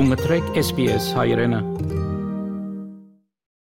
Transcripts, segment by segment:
դու մտրեք SPS հայրենը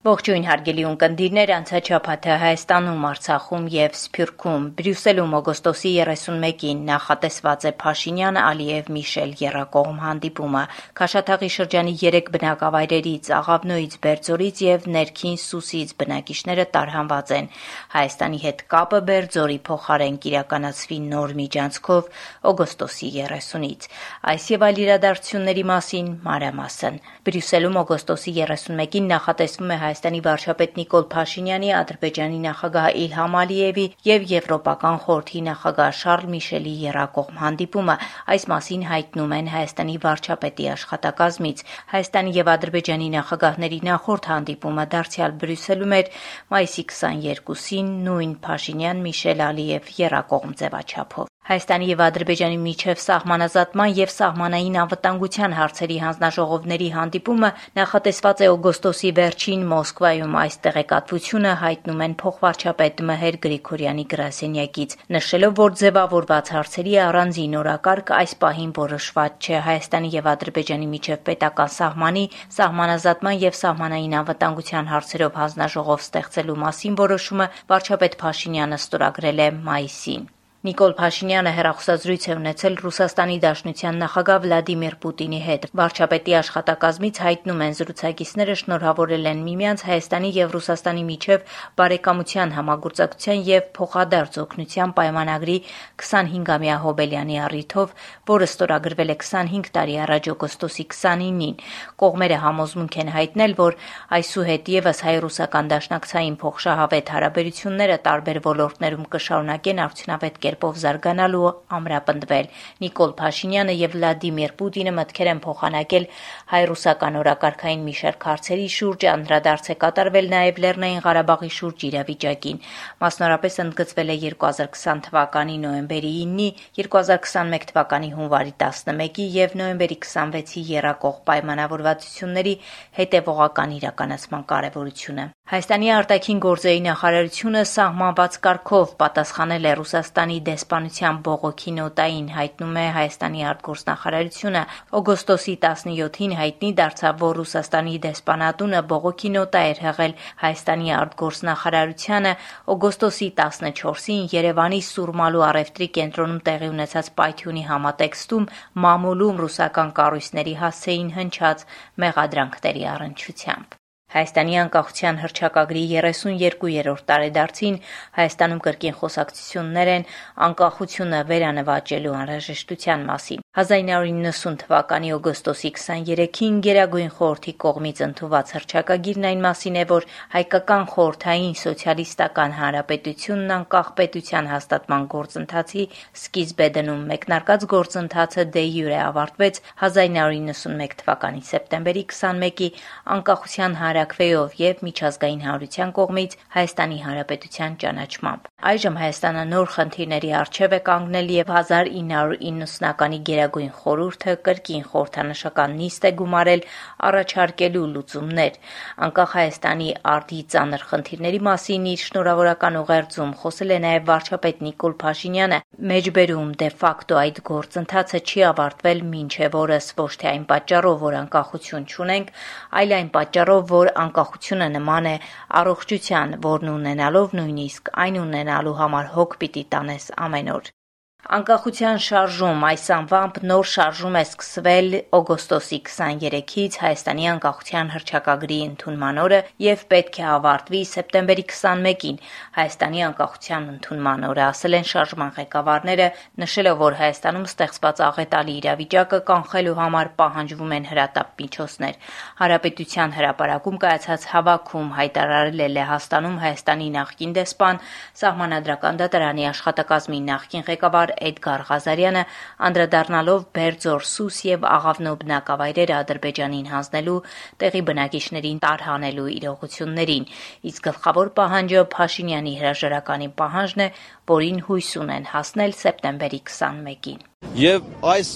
Ողջույն հարգելի ունկնդիրներ, անցաչափաթը Հայաստանում, Արցախում եւ Սփյուռքում Բրյուսելում օգոստոսի 31-ին նախատեսված է Փաշինյան Ալիև Միշել երակողմ հանդիպումը։ Քաշաթաղի շրջանի 3 բնակավայրերից Աղավնոյից, Բերձորից եւ Ներքին Սուսից բնակիչները տարհանված են։ Հայաստանի հետ կապը Բերձորի փոխարեն կիրականացվի նոր միջանցքով օգոստոսի 30-ից։ Այս եւ այլ իրադարձությունների մասին մանրամասն։ Բրյուսելում օգոստոսի 31-ին նախատեսվում է Հայաստանի վարչապետ Նիկոլ Փաշինյանի, Ադրբեջանի նախագահ Իլհամ Ալիևի եւ Եվրոպական խորհրդի նախագահ Շարլ Միշելի երակողմ հանդիպումը։ Այս մասին հայտնում են Հայաստանի վարչապետի աշխատակազմից։ Հայաստանի եւ Ադրբեջանի նախագահների նախորդ հանդիպումը դարձյալ Բրյուսելում էր մայիսի 22-ին նույն Փաշինյան-Միշել Ալիև երակողմ ձևաչափով։ Հայաստանի եւ Ադրբեջանի միջև սահմանազատման եւ սահմանային անվտանգության հարցերի հանձնաժողովների հանդիպումը նախատեսված է օգոստոսի վերջին Մոսկվայում այս տեղեկատվությունը հայտնում են փոխվարչապետ Մհեր Գրիգորյանի գրասենյակից, նշելով, որ ձևավորված հարցերի առանձին օրակարգ այս պահին որոշված չէ Հայաստանի եւ Ադրբեջանի միջև պետական սահմանի, սահմանազատման եւ սահմանային անվտանգության հարցերով հանձնաժողով ստեղծելու մասին որոշումը վարչապետ Փաշինյանը ստորագրել է մայիսին։ Նիկոլ Փաշինյանը հերախոսազրույց է ունեցել Ռուսաստանի Դաշնության նախագահ Վլադիմիր Պուտինի հետ։ Վարչապետի աշխատակազմից հայտնում են զրուցակիցները շնորհավորել են միմյանց Հայաստանի եւ Ռուսաստանի միջև բարեկամության համագործակցության եւ փոխադարձ օգնության պայմանագրի 25-ամյա հոբելյանի առիթով, որը ստորագրվել է 25 տարի առաջ օգոստոսի 29-ին։ Կողմերը համոզմունք են հայտնել, որ այսուհետ եւս հայ-ռուսական դաշնակցային փոխշահավետ հարաբերությունները տարբեր ոլորտներում կշարունակեն արդյունավետ կերպով զարգանալու ամրապնդվել։ Նիկոլ Փաշինյանը եւ Վլադիմիր Պուտինը մտքեր են փոխանակել հայ-ռուսական օրակարգային մի շարք հարցերի շուրջ, անդրադարձ է կատարվել նաեւ Լեռնային Ղարաբաղի շուրջ իրավիճակին։ Մասնորապես ընդգծվել է 2020 թվականի նոյեմբերի 9-ի, 2021 թվականի հունվարի 11-ի եւ նոյեմբերի 26-ի երակող պայմանավորվածությունների հետեւողական իրականացման կարեւորությունը։ Հայաստանի արտաքին գործերի նախարարությունը սահմանված կարգով պատասխանել է Ռուսաստանի դեսպանության բողոքի նոտային, հայտնում է Հայաստանի արտգործնախարարությունը։ Օգոստոսի 17-ին հայտնի դարձավ, որ Ռուսաստանի դեսպանատունը բողոքի նոտա էր հղել Հայաստանի արտգործնախարարությանը օգոստոսի 14-ին Երևանի Սուրմալու առևտրի կենտրոնում տեղի ունեցած պայթյունի համատեքստում մամուլում ռուսական կառույցների հասցեին հնչած մեղադրանքների առնչությամբ։ Հայաստանի անկախության հռչակագրի 32-րդ տարեդարձին Հայաստանում կրկին խոսակցություններ են անկախությունը վերանվաճելու անհրաժեշտության մասին։ 1990 թվականի օգոստոսի 23-ին Գերագույն խորհրդի կողմից ընդունված հռչակագիրն այն մասին է, որ հայկական խորհրդային սոցիալիստական հանրապետությունն անկախ պետության հաստատման գործընթացի սկիզբ է դնում։ Մեկնարկած գործընթացը դե յուրե ավարտվեց 1991 թվականի սեպտեմբերի 21-ի անկախության հանրակրվեով եւ միջազգային հանրության կողմից Հայաստանի Հանրապետության ճանաչմամբ։ Այժմ Հայաստանը նոր խնդիրների առջև է կանգնել եւ 1990-ականի Գերագույն խորհուրդը կրկին խորհրդանշական նիստ է գումարել առաջարկելու լուծումներ։ Անկախ Հայաստանի արդի ծանր խնդիրների մասին իր շնորհավորական ուղերձում խոսել է նաև վարչապետ Նիկոլ Փաշինյանը։ Մեջբերում դե ֆակտո այդ գործընթացը չի ավարտվել մինչև օրս ոչ թե այն պատճառով, որ անկախություն չունենք, այլ այն պատճառով, որ անկախությունը նման է առողջության, որն ունենալով նույնիսկ այն ունենալու համար հոգ պիտի տանես ամեն օր։ Անկախության շարժում այս անվամբ նոր շարժում է սկսվել օգոստոսի 23-ից Հայաստանի անկախության հռչակագրի ընդունման օրը եւ պետք է ավարտվի սեպտեմբերի 21-ին Հայաստանի անկախության ընդունման օրը, ասել են շարժման ղեկավարները, նշելով, որ Հայաստանում ստեղծված աղետալի իրավիճակը կանխելու համար պահանջվում են հրատապ միջոցներ։ Հարապետության հրապարակում կայացած հավաքում հայտարարել է Լեհաստանում Հայաստանի նախկին դեսպան, սահմանադրական դատարանի աշխատակազմի նախկին ղեկավար Էդգար Ղազարյանը անդրադառնալով Բերձոր, Սուս եւ Աղավնո բնակավայրերը Ադրբեջանին հանձնելու, տեղի բնակիչներին տարհանելու իրողություններին, իսկ գլխավոր պահանջը Փաշինյանի հրաժարականի պահանջն է, որին հույս ունեն հասնել սեպտեմբերի 21-ին։ Եվ այս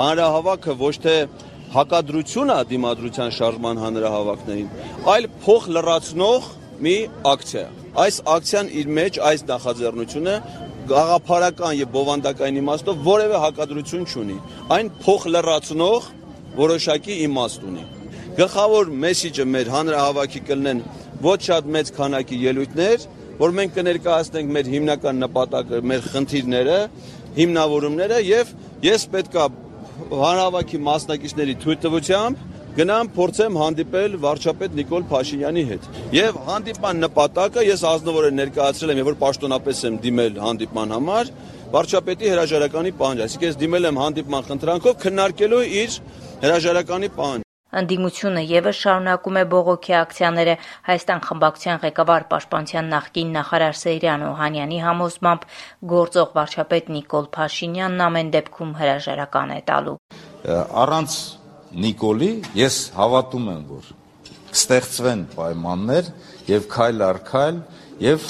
հանրահավաքը ոչ թե հակադրությունը դիմադրության շարժման հանրահավաքներին, այլ փոխ լրացնող մի ակցիա։ Այս ակցիան իր մեջ այս նախաձեռնությունը գաղափարական եւ բովանդակային իմաստով որևէ հակադրություն չունի։ Այն փոխ լրացնող որոշակի իմաստ ունի։ Գլխավոր մեսիջը մեր հանրահավաքի կլնեն ոչ շատ մեծ քանակի ելույթներ, որ մենք կներկայացնենք մեր հիմնական նպատակը, մեր խնդիրները, հիմնավորումները եւ ես պետքա հանրահավաքի մասնակիցների թույլտվությամբ գնամ փորձեմ հանդիպել վարչապետ Նիկոլ Փաշինյանի հետ։ Եվ հանդիպման նպատակը ես ազնվորեն ներկայացրել եմ, եւ որ պաշտոնապես եմ դիմել հանդիպման համար, վարչապետի հրաժարականի պահանջ, այսինքն ես դիմել եմ հանդիպման խնդրանքով քննարկելու իր հրաժարականի պահանջ։ Ընդդիմությունը եւս շարունակում է բողոքի ակցիաները Հայաստան խմբակցության ղեկավար Պաշտպանության նախկին նախարար Սեյրան Օհանյանի համոզմամբ գործող վարչապետ Նիկոլ Փաշինյանն ամեն դեպքում հրաժարական է տալու։ Առանց Նիկոլի ես հավատում եմ, որ ստեղծվեն պայմաններ եւ քայլ առ քայլ եւ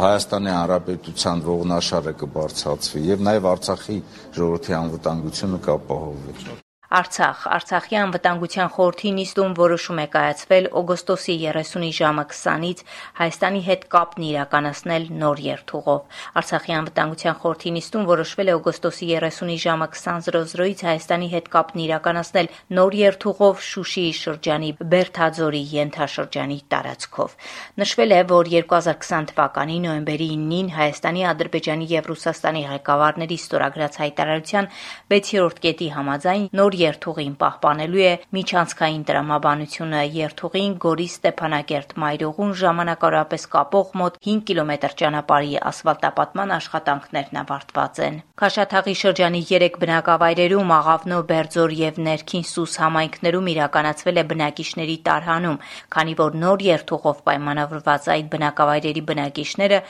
Հայաստանի Հանրապետության ողնաշարը կբարձրացվի եւ նաեւ Արցախի ժողովրդի անվտանգությունը կապահովվի։ Արցախ. Արցախի անվտանգության խորհրդի նիստում որոշում է կայացվել օգոստոսի 30-ի ժամը 20-ից Հայաստանի հետ կապն իրականացնել նոր երթուղով։ Արցախի անվտանգության խորհրդի նիստում որոշվել է օգոստոսի 30-ի ժամը 20:00-ից Հայաստանի հետ կապն իրականացնել նոր երթուղով Շուշիի շրջանի Բերթաձորի ենթաշրջանի տարածքով։ Նշվել է, որ 2020 թվականի նոյեմբերի 9-ին Հայաստանի, Ադրբեջանի եւ Ռուսաստանի ղեկավարների ստորագրած հայտարարության 6-րդ կետի համաձայն նոր երթուղին պահպանելու է միջանցքային տրամաբանությունը երթուղին Գորի Ստեփանակերտ Մայրուղուն ժամանակավորապես կապող մոտ 5 կիլոմետր ճանապարհի ասֆալտապատման աշխատանքներն ավարտված են։ Քաշաթաղի շրջանի 3 բնակավայրերում Աղավնո, Բերձոր եւ Ներքին Սուս համայնքներում իրականացվել է բնակիչների տարհանում, քանի որ նոր երթուղով պայմանավորված այդ բնակավայրերի բնակիչները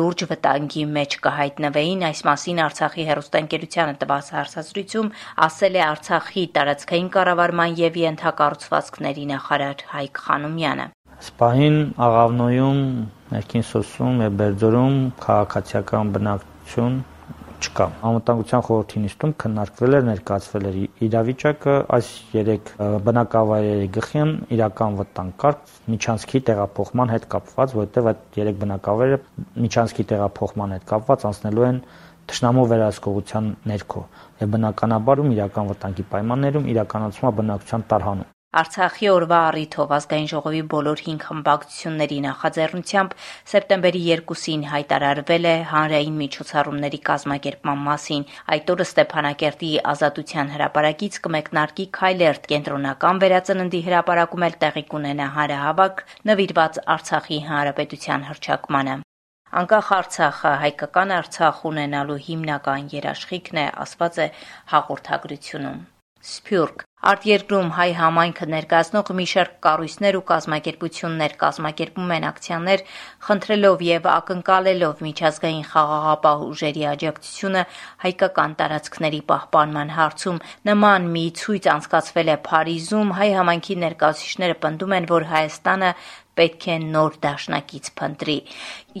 լուրջ վտանգի մեջ կհայտնվեին, այս մասին Արցախի հերոստանգերությանը տված հարցազրույցում ասել է Արցախի Արցախի տարածքային կառավարման եւ ենթակառուցվածքների նախարար Հայկ Խանոմյանը։ Սպահին Աղավնոյում, Ներքին Սոսում եւ Բերձորում քաղաքացիական բնակչություն չկա։ Անվտանգության խորհրդի նիստում քննարկվել էր, ներկայացվել էր իրավիճակը այս երեք բնակավայրերի գլխին իրական վտանգ կար միջանցքի տեղափոխման հետ կապված, որովհետև այդ երեք բնակավայրը միջանցքի տեղափոխման հետ կապված անցնելու են թշնամու վերահսկողության ներքո եւ բնականաբարում իրական վտանգի պայմաններում իրականացվում է բնակչության տարհանում։ Արցախի օրվա առիթով ազգային ժողովի բոլոր 5 խմբակցությունների նախաձեռնությամբ սեպտեմբերի 2-ին հայտարարվել է հանրային միջոցառումների կազմակերպման մասին։ Այդ օրը Ստեփանակերտի Ազատության հրապարակից կմեկնարկի Քայլերտ կենտրոնական վերածննդի հրապարակում էլ տեղի կունենա հանրահավաք նվիրված Արցախի հանրապետության հռչակմանը։ Անկախ Արցախը հայկական Արցախ ունենալու հիմնական երաշխիքն է, ասված է հաղորդագրությունում։ Սփյուռք. Արտերկրում հայ համայնքը ներկայացնող մի շարք կառույցներ ու կազմակերպություններ կազմակերպում են ակցիաներ, խնդրելով եւ ակնկալելով միջազգային խաղաղապահ ուժերի աջակցությունը հայկական տարածքների պահպանման հարցում։ Նման մի ցույց անցկացվել է Փարիզում։ Հայ համայնքի ներկայացուցիչները պնդում են, որ Հայաստանը պետք է նոր դաշնակից փնտրի։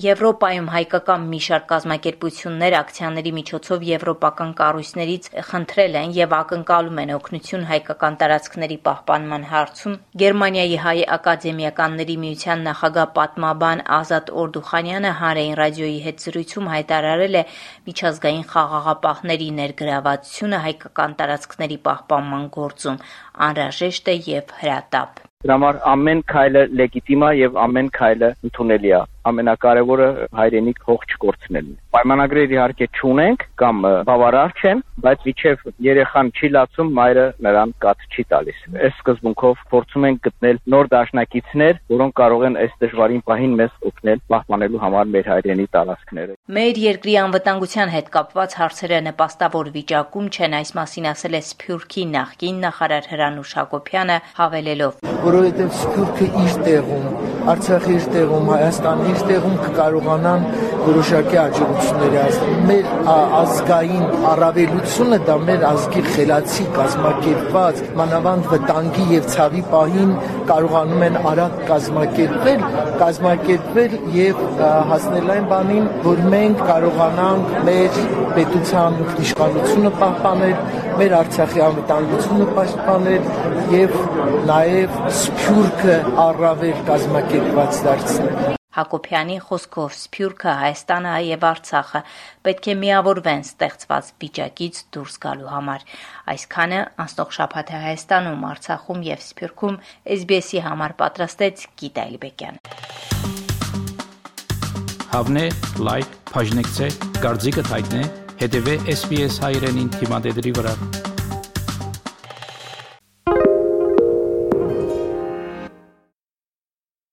Եվրոպայում հայկական մի շարք կազմակերպություններ ակցիաների միջոցով եվրոպական կառույցներից խնդրել են եւ ակնկալում են օգնություն հայկական տարածքների պահպանման հարցում։ Գերմանիայի հայ ակադեմիականների միության նախագահ պատմաբան Ազատ Օրդուխանյանը հանրային ռադիոյի հետ զրույցում հայտարարել է միջազգային խաղաղապահների ներգրավվածությունը հայկական տարածքների պահպանման գործում անհրաժեշտ է եւ հրատապ։ Դրա համար ամեն քայլը լեգիտիմ է եւ ամեն քայլը ընդունելի է ամենակարևորը հայրենիք հող չկորցնելն է։ Պայմանագրեր իհարկե չունենք կամ բավարար չեն, բայց իջև երեխան չի լացում, մայրը նրան կաթ չի տալիս։ Այս սկզբունքով փորձում ենք գտնել նոր դաշնակիցներ, որոնք կարող են այս դժվարին պահին մեզ օգնել պահպանելու համար մեր հայրենի տարածքները։ Մեր երկրի անվտանգության հետ կապված հարցերը նպաստավոր վիճակում չեն, այս մասին ասել է Սփյուռքի նախկին նախարար Հրանուշ Հակոբյանը, հավելելով. որովհետև Սփյուռքը իր տեղում, Արցախի իր տեղում, Հայաստանի իր տեղում կկարողանան որոշակի աջակցություններ հասնել։ Մեր ազգային առավելությունը դա մեր ազգի խելացի կազմակերպված մանավանդ վտանգի եւ ցավի պահին կարողանում են արագ կազմակերպվել, կազմակերպվել եւ հասնել այն բանին, որ մենք կարողանանք մեր պետության իշխանությունը պահպանել, մեր Արցախի անվտանգությունը պաշտպանել եւ նաեւ Սփյուռքը առավել կազմակերպված դարձնել։ Հակոբյանի խոսքով Սփյուռքը, Հայաստանը եւ Արցախը պետք է միավորվեն ստեղծված վիճակից դուրս գալու համար։ Այսքանը անցնող շաբաթը Հայաստանում, Արցախում եւ Սփյուռքում SBS-ի համար պատրաստեց Գիտա Իլբեկյան։ Հավնե, լայք, բաժնեկցե, դարձիկը թայտնե, հետեւե SBS հայրենին թիմադեդի վրա։